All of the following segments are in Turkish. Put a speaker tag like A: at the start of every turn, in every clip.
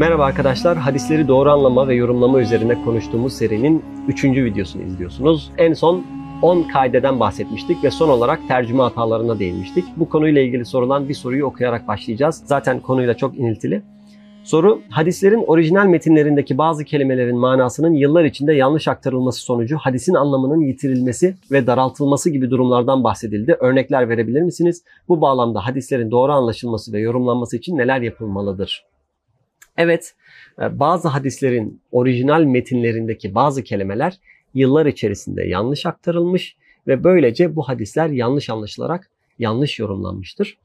A: Merhaba arkadaşlar, hadisleri doğru anlama ve yorumlama üzerine konuştuğumuz serinin 3. videosunu izliyorsunuz. En son 10 kaideden bahsetmiştik ve son olarak tercüme hatalarına değinmiştik. Bu konuyla ilgili sorulan bir soruyu okuyarak başlayacağız. Zaten konuyla çok iniltili. Soru, hadislerin orijinal metinlerindeki bazı kelimelerin manasının yıllar içinde yanlış aktarılması sonucu hadisin anlamının yitirilmesi ve daraltılması gibi durumlardan bahsedildi. Örnekler verebilir misiniz? Bu bağlamda hadislerin doğru anlaşılması ve yorumlanması için neler yapılmalıdır? Evet, e, bazı hadislerin orijinal metinlerindeki bazı kelimeler yıllar içerisinde yanlış aktarılmış ve böylece bu hadisler yanlış anlaşılarak yanlış yorumlanmıştır.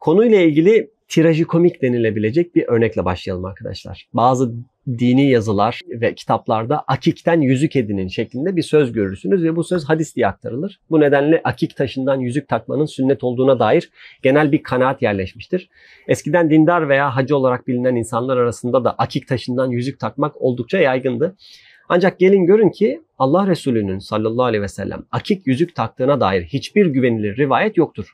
A: Konuyla ilgili trajikomik denilebilecek bir örnekle başlayalım arkadaşlar. Bazı dini yazılar ve kitaplarda akikten yüzük edinin şeklinde bir söz görürsünüz ve bu söz hadis diye aktarılır. Bu nedenle akik taşından yüzük takmanın sünnet olduğuna dair genel bir kanaat yerleşmiştir. Eskiden dindar veya hacı olarak bilinen insanlar arasında da akik taşından yüzük takmak oldukça yaygındı. Ancak gelin görün ki Allah Resulü'nün sallallahu aleyhi ve sellem akik yüzük taktığına dair hiçbir güvenilir rivayet yoktur.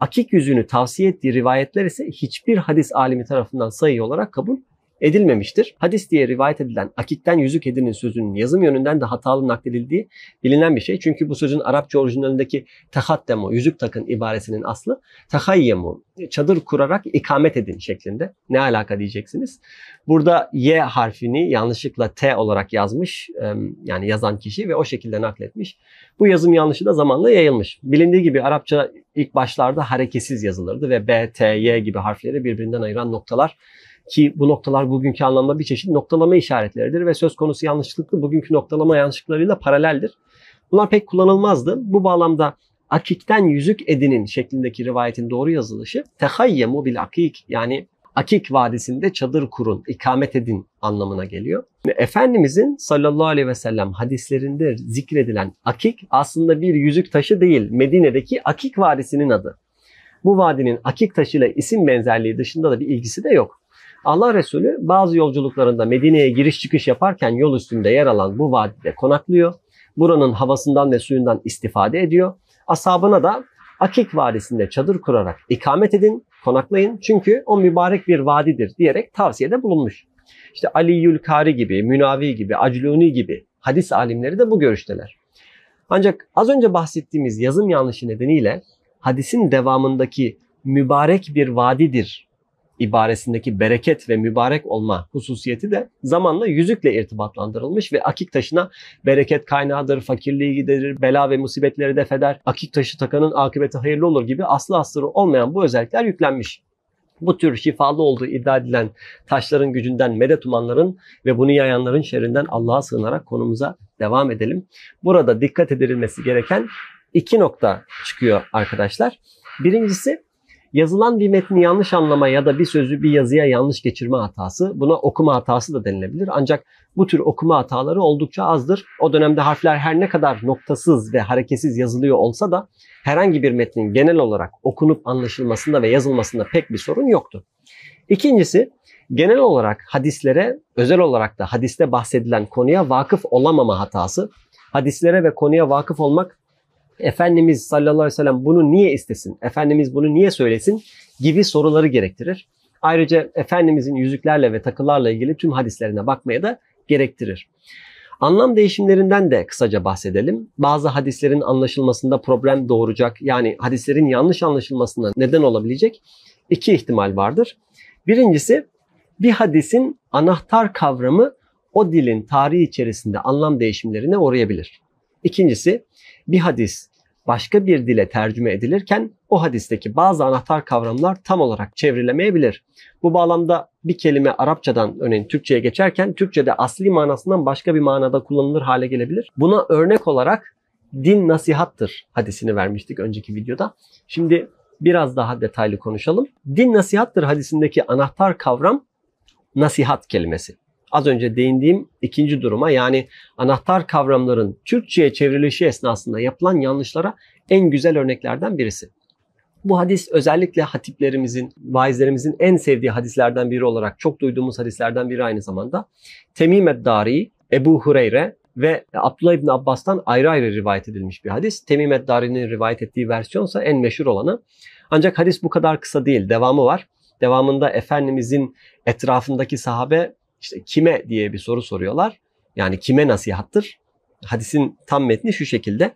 A: Akik yüzüğünü tavsiye ettiği rivayetler ise hiçbir hadis alimi tarafından sayı olarak kabul edilmemiştir. Hadis diye rivayet edilen akikten yüzük edinin sözünün yazım yönünden de hatalı nakledildiği bilinen bir şey. Çünkü bu sözün Arapça orijinalindeki tahaddemu, yüzük takın ibaresinin aslı tahayyemu, çadır kurarak ikamet edin şeklinde. Ne alaka diyeceksiniz. Burada Y harfini yanlışlıkla T olarak yazmış yani yazan kişi ve o şekilde nakletmiş. Bu yazım yanlışı da zamanla yayılmış. Bilindiği gibi Arapça ilk başlarda hareketsiz yazılırdı ve B, T, Y gibi harfleri birbirinden ayıran noktalar ki bu noktalar bugünkü anlamda bir çeşit noktalama işaretleridir ve söz konusu yanlışlıklı bugünkü noktalama yanlışlıklarıyla paraleldir. Bunlar pek kullanılmazdı. Bu bağlamda akikten yüzük edinin şeklindeki rivayetin doğru yazılışı tehayyemu bil akik yani Akik Vadisi'nde çadır kurun, ikamet edin anlamına geliyor. Efendimizin sallallahu aleyhi ve sellem hadislerinde zikredilen Akik aslında bir yüzük taşı değil, Medine'deki Akik Vadisi'nin adı. Bu vadinin Akik taşıyla isim benzerliği dışında da bir ilgisi de yok. Allah Resulü bazı yolculuklarında Medine'ye giriş çıkış yaparken yol üstünde yer alan bu vadide konaklıyor. Buranın havasından ve suyundan istifade ediyor. Ashabına da Akik Vadisi'nde çadır kurarak ikamet edin, konaklayın çünkü o mübarek bir vadidir diyerek tavsiyede bulunmuş. İşte Ali Yülkari gibi, Münavi gibi, Acluni gibi hadis alimleri de bu görüşteler. Ancak az önce bahsettiğimiz yazım yanlışı nedeniyle hadisin devamındaki mübarek bir vadidir ibaresindeki bereket ve mübarek olma hususiyeti de zamanla yüzükle irtibatlandırılmış ve akik taşına bereket kaynağıdır, fakirliği giderir, bela ve musibetleri defeder, akik taşı takanın akıbeti hayırlı olur gibi aslı astarı olmayan bu özellikler yüklenmiş. Bu tür şifalı olduğu iddia edilen taşların gücünden medet umanların ve bunu yayanların şerrinden Allah'a sığınarak konumuza devam edelim. Burada dikkat edilmesi gereken iki nokta çıkıyor arkadaşlar. Birincisi Yazılan bir metni yanlış anlama ya da bir sözü bir yazıya yanlış geçirme hatası buna okuma hatası da denilebilir. Ancak bu tür okuma hataları oldukça azdır. O dönemde harfler her ne kadar noktasız ve hareketsiz yazılıyor olsa da herhangi bir metnin genel olarak okunup anlaşılmasında ve yazılmasında pek bir sorun yoktu. İkincisi genel olarak hadislere özel olarak da hadiste bahsedilen konuya vakıf olamama hatası. Hadislere ve konuya vakıf olmak Efendimiz sallallahu aleyhi ve sellem bunu niye istesin? Efendimiz bunu niye söylesin? Gibi soruları gerektirir. Ayrıca Efendimizin yüzüklerle ve takılarla ilgili tüm hadislerine bakmaya da gerektirir. Anlam değişimlerinden de kısaca bahsedelim. Bazı hadislerin anlaşılmasında problem doğuracak yani hadislerin yanlış anlaşılmasına neden olabilecek iki ihtimal vardır. Birincisi bir hadisin anahtar kavramı o dilin tarihi içerisinde anlam değişimlerine uğrayabilir. İkincisi bir hadis başka bir dile tercüme edilirken o hadisteki bazı anahtar kavramlar tam olarak çevrilemeyebilir. Bu bağlamda bir kelime Arapçadan örneğin Türkçe'ye geçerken Türkçe'de asli manasından başka bir manada kullanılır hale gelebilir. Buna örnek olarak din nasihattır hadisini vermiştik önceki videoda. Şimdi biraz daha detaylı konuşalım. Din nasihattır hadisindeki anahtar kavram nasihat kelimesi az önce değindiğim ikinci duruma yani anahtar kavramların Türkçe'ye çevrilişi esnasında yapılan yanlışlara en güzel örneklerden birisi. Bu hadis özellikle hatiplerimizin, vaizlerimizin en sevdiği hadislerden biri olarak çok duyduğumuz hadislerden biri aynı zamanda. Temim Eddari, Ebu Hureyre ve Abdullah İbni Abbas'tan ayrı ayrı rivayet edilmiş bir hadis. Temim Eddari'nin rivayet ettiği versiyonsa en meşhur olanı. Ancak hadis bu kadar kısa değil, devamı var. Devamında Efendimizin etrafındaki sahabe işte kime diye bir soru soruyorlar. Yani kime nasihattır? Hadisin tam metni şu şekilde.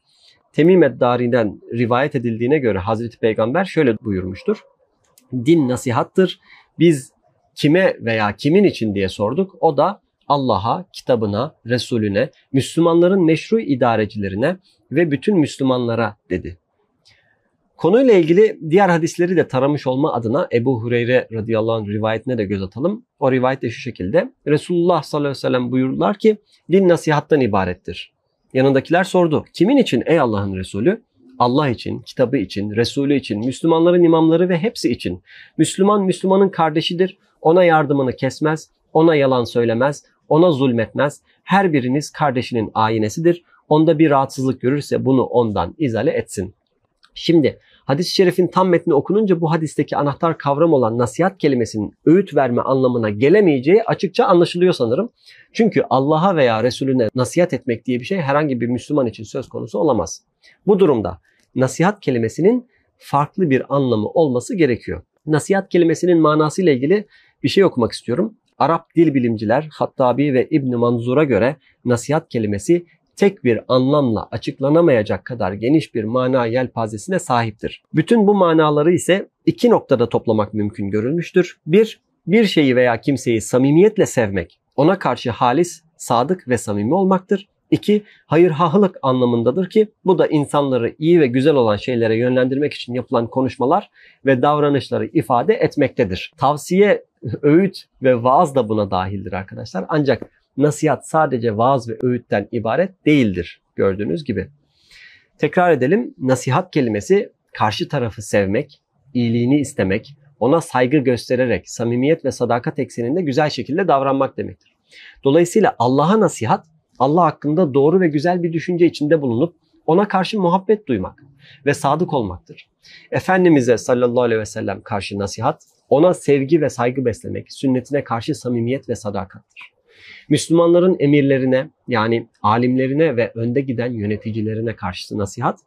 A: Temim Eddari'den rivayet edildiğine göre Hazreti Peygamber şöyle buyurmuştur. Din nasihattır. Biz kime veya kimin için diye sorduk. O da Allah'a, kitabına, Resulüne, Müslümanların meşru idarecilerine ve bütün Müslümanlara dedi. Konuyla ilgili diğer hadisleri de taramış olma adına Ebu Hureyre radıyallahu anh rivayetine de göz atalım. O rivayet de şu şekilde. Resulullah sallallahu aleyhi ve sellem buyurdular ki din nasihattan ibarettir. Yanındakiler sordu. Kimin için ey Allah'ın Resulü? Allah için, kitabı için, Resulü için, Müslümanların imamları ve hepsi için. Müslüman Müslümanın kardeşidir. Ona yardımını kesmez, ona yalan söylemez, ona zulmetmez. Her biriniz kardeşinin ayinesidir. Onda bir rahatsızlık görürse bunu ondan izale etsin. Şimdi hadis-i şerifin tam metni okununca bu hadisteki anahtar kavram olan nasihat kelimesinin öğüt verme anlamına gelemeyeceği açıkça anlaşılıyor sanırım. Çünkü Allah'a veya Resulüne nasihat etmek diye bir şey herhangi bir Müslüman için söz konusu olamaz. Bu durumda nasihat kelimesinin farklı bir anlamı olması gerekiyor. Nasihat kelimesinin manasıyla ilgili bir şey okumak istiyorum. Arap dil bilimciler Hattabi ve İbn Manzur'a göre nasihat kelimesi tek bir anlamla açıklanamayacak kadar geniş bir mana yelpazesine sahiptir. Bütün bu manaları ise iki noktada toplamak mümkün görülmüştür. Bir, bir şeyi veya kimseyi samimiyetle sevmek, ona karşı halis, sadık ve samimi olmaktır. İki, hayırhahlık anlamındadır ki bu da insanları iyi ve güzel olan şeylere yönlendirmek için yapılan konuşmalar ve davranışları ifade etmektedir. Tavsiye, öğüt ve vaaz da buna dahildir arkadaşlar. Ancak nasihat sadece vaaz ve öğütten ibaret değildir gördüğünüz gibi. Tekrar edelim. Nasihat kelimesi karşı tarafı sevmek, iyiliğini istemek, ona saygı göstererek samimiyet ve sadakat ekseninde güzel şekilde davranmak demektir. Dolayısıyla Allah'a nasihat, Allah hakkında doğru ve güzel bir düşünce içinde bulunup ona karşı muhabbet duymak ve sadık olmaktır. Efendimiz'e sallallahu aleyhi ve sellem karşı nasihat, ona sevgi ve saygı beslemek, sünnetine karşı samimiyet ve sadakattır. Müslümanların emirlerine yani alimlerine ve önde giden yöneticilerine karşı nasihat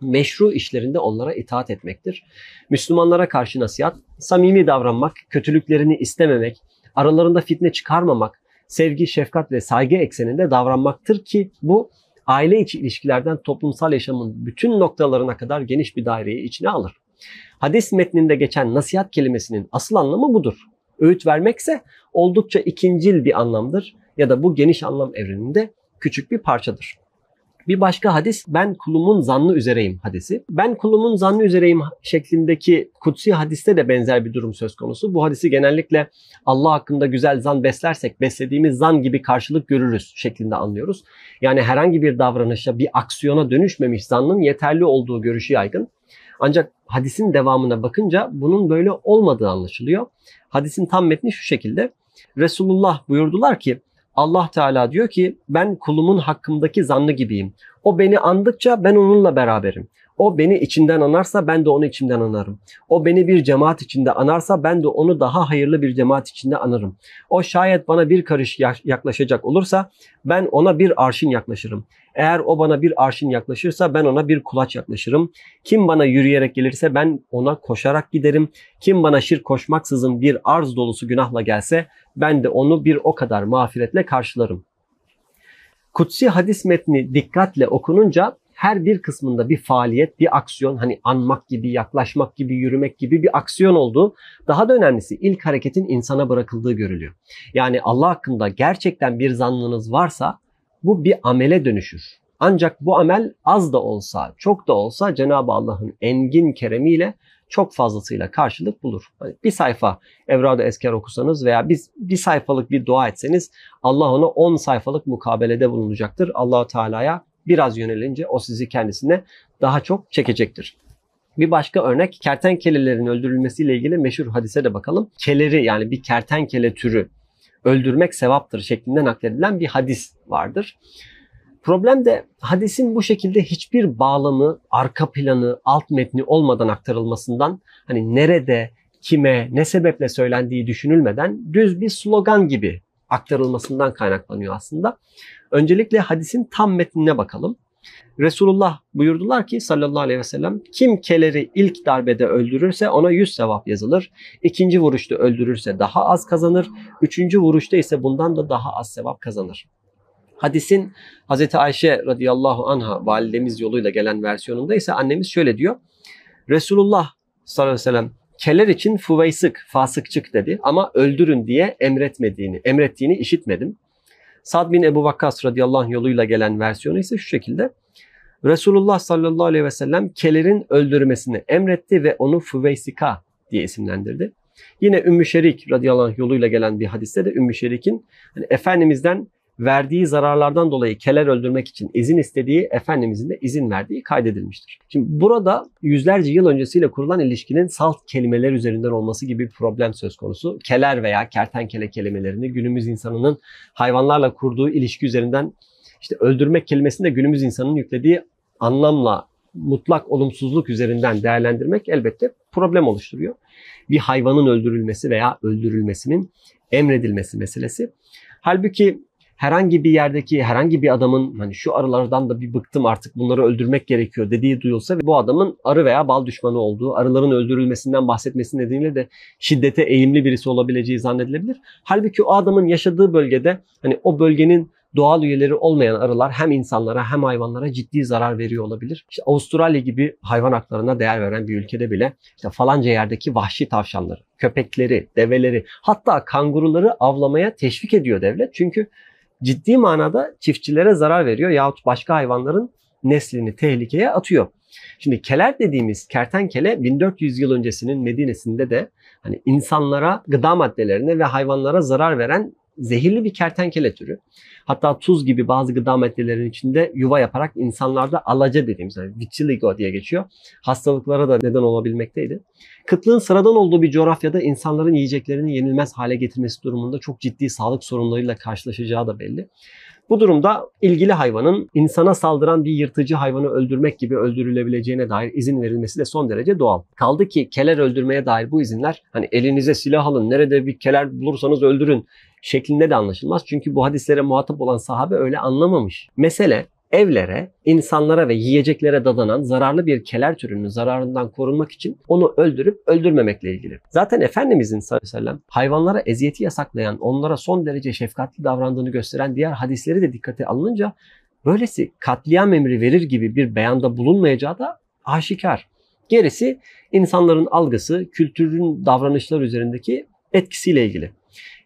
A: meşru işlerinde onlara itaat etmektir. Müslümanlara karşı nasihat samimi davranmak, kötülüklerini istememek, aralarında fitne çıkarmamak, sevgi, şefkat ve saygı ekseninde davranmaktır ki bu aile içi ilişkilerden toplumsal yaşamın bütün noktalarına kadar geniş bir daireyi içine alır. Hadis metninde geçen nasihat kelimesinin asıl anlamı budur öğüt vermekse oldukça ikincil bir anlamdır ya da bu geniş anlam evreninde küçük bir parçadır. Bir başka hadis ben kulumun zannı üzereyim hadisi. Ben kulumun zannı üzereyim şeklindeki kutsi hadiste de benzer bir durum söz konusu. Bu hadisi genellikle Allah hakkında güzel zan beslersek beslediğimiz zan gibi karşılık görürüz şeklinde anlıyoruz. Yani herhangi bir davranışa bir aksiyona dönüşmemiş zannın yeterli olduğu görüşü yaygın. Ancak hadisin devamına bakınca bunun böyle olmadığı anlaşılıyor. Hadisin tam metni şu şekilde. Resulullah buyurdular ki Allah Teala diyor ki ben kulumun hakkımdaki zannı gibiyim. O beni andıkça ben onunla beraberim. O beni içinden anarsa ben de onu içimden anarım. O beni bir cemaat içinde anarsa ben de onu daha hayırlı bir cemaat içinde anarım. O şayet bana bir karış yaklaşacak olursa ben ona bir arşın yaklaşırım. Eğer o bana bir arşın yaklaşırsa ben ona bir kulaç yaklaşırım. Kim bana yürüyerek gelirse ben ona koşarak giderim. Kim bana şirk koşmaksızın bir arz dolusu günahla gelse ben de onu bir o kadar mağfiretle karşılarım. Kutsi hadis metni dikkatle okununca her bir kısmında bir faaliyet, bir aksiyon hani anmak gibi, yaklaşmak gibi, yürümek gibi bir aksiyon olduğu. Daha da önemlisi ilk hareketin insana bırakıldığı görülüyor. Yani Allah hakkında gerçekten bir zannınız varsa bu bir amele dönüşür. Ancak bu amel az da olsa, çok da olsa Cenab-ı Allah'ın engin keremiyle çok fazlasıyla karşılık bulur. Hani bir sayfa Evrad-ı Esker okusanız veya bir, bir sayfalık bir dua etseniz Allah ona 10 sayfalık mukabelede bulunacaktır. allah Teala'ya biraz yönelince o sizi kendisine daha çok çekecektir. Bir başka örnek kertenkelelerin öldürülmesiyle ilgili meşhur hadise de bakalım. Keleri yani bir kertenkele türü öldürmek sevaptır şeklinde nakledilen bir hadis vardır. Problem de hadisin bu şekilde hiçbir bağlamı, arka planı, alt metni olmadan aktarılmasından hani nerede, kime, ne sebeple söylendiği düşünülmeden düz bir slogan gibi aktarılmasından kaynaklanıyor aslında. Öncelikle hadisin tam metnine bakalım. Resulullah buyurdular ki sallallahu aleyhi ve sellem kim keleri ilk darbede öldürürse ona yüz sevap yazılır. İkinci vuruşta öldürürse daha az kazanır. Üçüncü vuruşta ise bundan da daha az sevap kazanır. Hadisin Hz. Ayşe radıyallahu anha validemiz yoluyla gelen versiyonunda ise annemiz şöyle diyor. Resulullah sallallahu aleyhi ve sellem keler için fuveysık, fasıkçık dedi ama öldürün diye emretmediğini, emrettiğini işitmedim. Sad bin Ebu Vakkas radıyallahu anh yoluyla gelen versiyonu ise şu şekilde. Resulullah sallallahu aleyhi ve sellem kelerin öldürmesini emretti ve onu Fuveysika diye isimlendirdi. Yine Ümmü Şerik radıyallahu anh yoluyla gelen bir hadiste de Ümmü Şerik'in hani Efendimiz'den verdiği zararlardan dolayı keler öldürmek için izin istediği Efendimizin de izin verdiği kaydedilmiştir. Şimdi burada yüzlerce yıl öncesiyle kurulan ilişkinin salt kelimeler üzerinden olması gibi bir problem söz konusu. Keler veya kertenkele kelimelerini günümüz insanının hayvanlarla kurduğu ilişki üzerinden işte öldürmek kelimesini de günümüz insanının yüklediği anlamla mutlak olumsuzluk üzerinden değerlendirmek elbette problem oluşturuyor. Bir hayvanın öldürülmesi veya öldürülmesinin emredilmesi meselesi. Halbuki herhangi bir yerdeki herhangi bir adamın hani şu arılardan da bir bıktım artık bunları öldürmek gerekiyor dediği duyulsa ve bu adamın arı veya bal düşmanı olduğu, arıların öldürülmesinden bahsetmesi nedeniyle de şiddete eğimli birisi olabileceği zannedilebilir. Halbuki o adamın yaşadığı bölgede hani o bölgenin doğal üyeleri olmayan arılar hem insanlara hem hayvanlara ciddi zarar veriyor olabilir. İşte Avustralya gibi hayvan haklarına değer veren bir ülkede bile işte falanca yerdeki vahşi tavşanları, köpekleri, develeri hatta kanguruları avlamaya teşvik ediyor devlet. Çünkü ciddi manada çiftçilere zarar veriyor yahut başka hayvanların neslini tehlikeye atıyor. Şimdi keler dediğimiz kertenkele 1400 yıl öncesinin Medine'sinde de hani insanlara gıda maddelerine ve hayvanlara zarar veren zehirli bir kertenkele türü. Hatta tuz gibi bazı gıda maddelerinin içinde yuva yaparak insanlarda alaca dediğimiz yani vitiligo diye geçiyor. Hastalıklara da neden olabilmekteydi. Kıtlığın sıradan olduğu bir coğrafyada insanların yiyeceklerini yenilmez hale getirmesi durumunda çok ciddi sağlık sorunlarıyla karşılaşacağı da belli. Bu durumda ilgili hayvanın insana saldıran bir yırtıcı hayvanı öldürmek gibi öldürülebileceğine dair izin verilmesi de son derece doğal. Kaldı ki keler öldürmeye dair bu izinler hani elinize silah alın, nerede bir keler bulursanız öldürün şeklinde de anlaşılmaz. Çünkü bu hadislere muhatap olan sahabe öyle anlamamış. Mesele evlere, insanlara ve yiyeceklere dadanan zararlı bir keler türünün zararından korunmak için onu öldürüp öldürmemekle ilgili. Zaten Efendimizin sallallahu aleyhi ve sellem hayvanlara eziyeti yasaklayan, onlara son derece şefkatli davrandığını gösteren diğer hadisleri de dikkate alınınca böylesi katliam emri verir gibi bir beyanda bulunmayacağı da aşikar. Gerisi insanların algısı, kültürün davranışlar üzerindeki etkisiyle ilgili.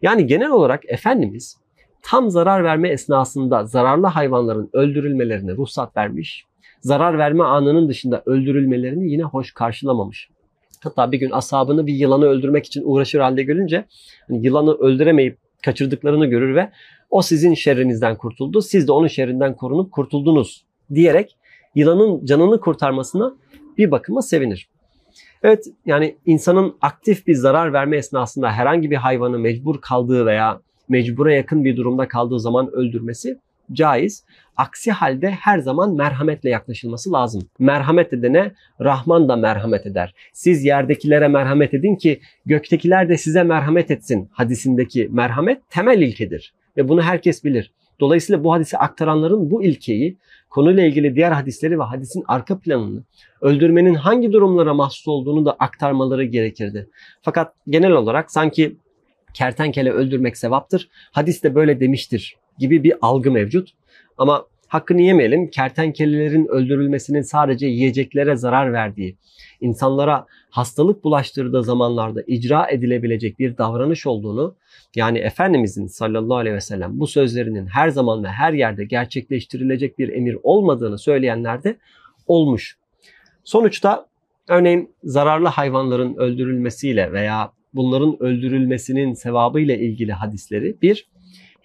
A: Yani genel olarak Efendimiz tam zarar verme esnasında zararlı hayvanların öldürülmelerine ruhsat vermiş. Zarar verme anının dışında öldürülmelerini yine hoş karşılamamış. Hatta bir gün ashabını bir yılanı öldürmek için uğraşır halde görünce hani yılanı öldüremeyip kaçırdıklarını görür ve o sizin şerrinizden kurtuldu. Siz de onun şerrinden korunup kurtuldunuz diyerek yılanın canını kurtarmasına bir bakıma sevinir. Evet yani insanın aktif bir zarar verme esnasında herhangi bir hayvanı mecbur kaldığı veya mecbura yakın bir durumda kaldığı zaman öldürmesi caiz. Aksi halde her zaman merhametle yaklaşılması lazım. Merhamet edene Rahman da merhamet eder. Siz yerdekilere merhamet edin ki göktekiler de size merhamet etsin. Hadisindeki merhamet temel ilkedir ve bunu herkes bilir. Dolayısıyla bu hadisi aktaranların bu ilkeyi konuyla ilgili diğer hadisleri ve hadisin arka planını, öldürmenin hangi durumlara mahsus olduğunu da aktarmaları gerekirdi. Fakat genel olarak sanki kertenkele öldürmek sevaptır, hadis de böyle demiştir gibi bir algı mevcut. Ama hakkını yemeyelim. Kertenkelelerin öldürülmesinin sadece yiyeceklere zarar verdiği, insanlara hastalık bulaştırdığı zamanlarda icra edilebilecek bir davranış olduğunu yani Efendimizin sallallahu aleyhi ve sellem bu sözlerinin her zaman ve her yerde gerçekleştirilecek bir emir olmadığını söyleyenler de olmuş. Sonuçta örneğin zararlı hayvanların öldürülmesiyle veya bunların öldürülmesinin sevabıyla ilgili hadisleri bir,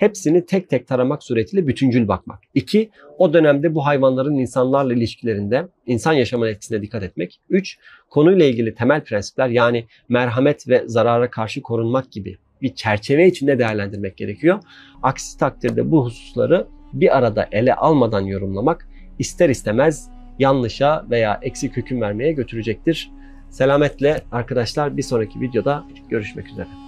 A: hepsini tek tek taramak suretiyle bütüncül bakmak. İki, o dönemde bu hayvanların insanlarla ilişkilerinde insan yaşamına etkisine dikkat etmek. Üç, konuyla ilgili temel prensipler yani merhamet ve zarara karşı korunmak gibi bir çerçeve içinde değerlendirmek gerekiyor. Aksi takdirde bu hususları bir arada ele almadan yorumlamak ister istemez yanlışa veya eksik hüküm vermeye götürecektir. Selametle arkadaşlar bir sonraki videoda görüşmek üzere.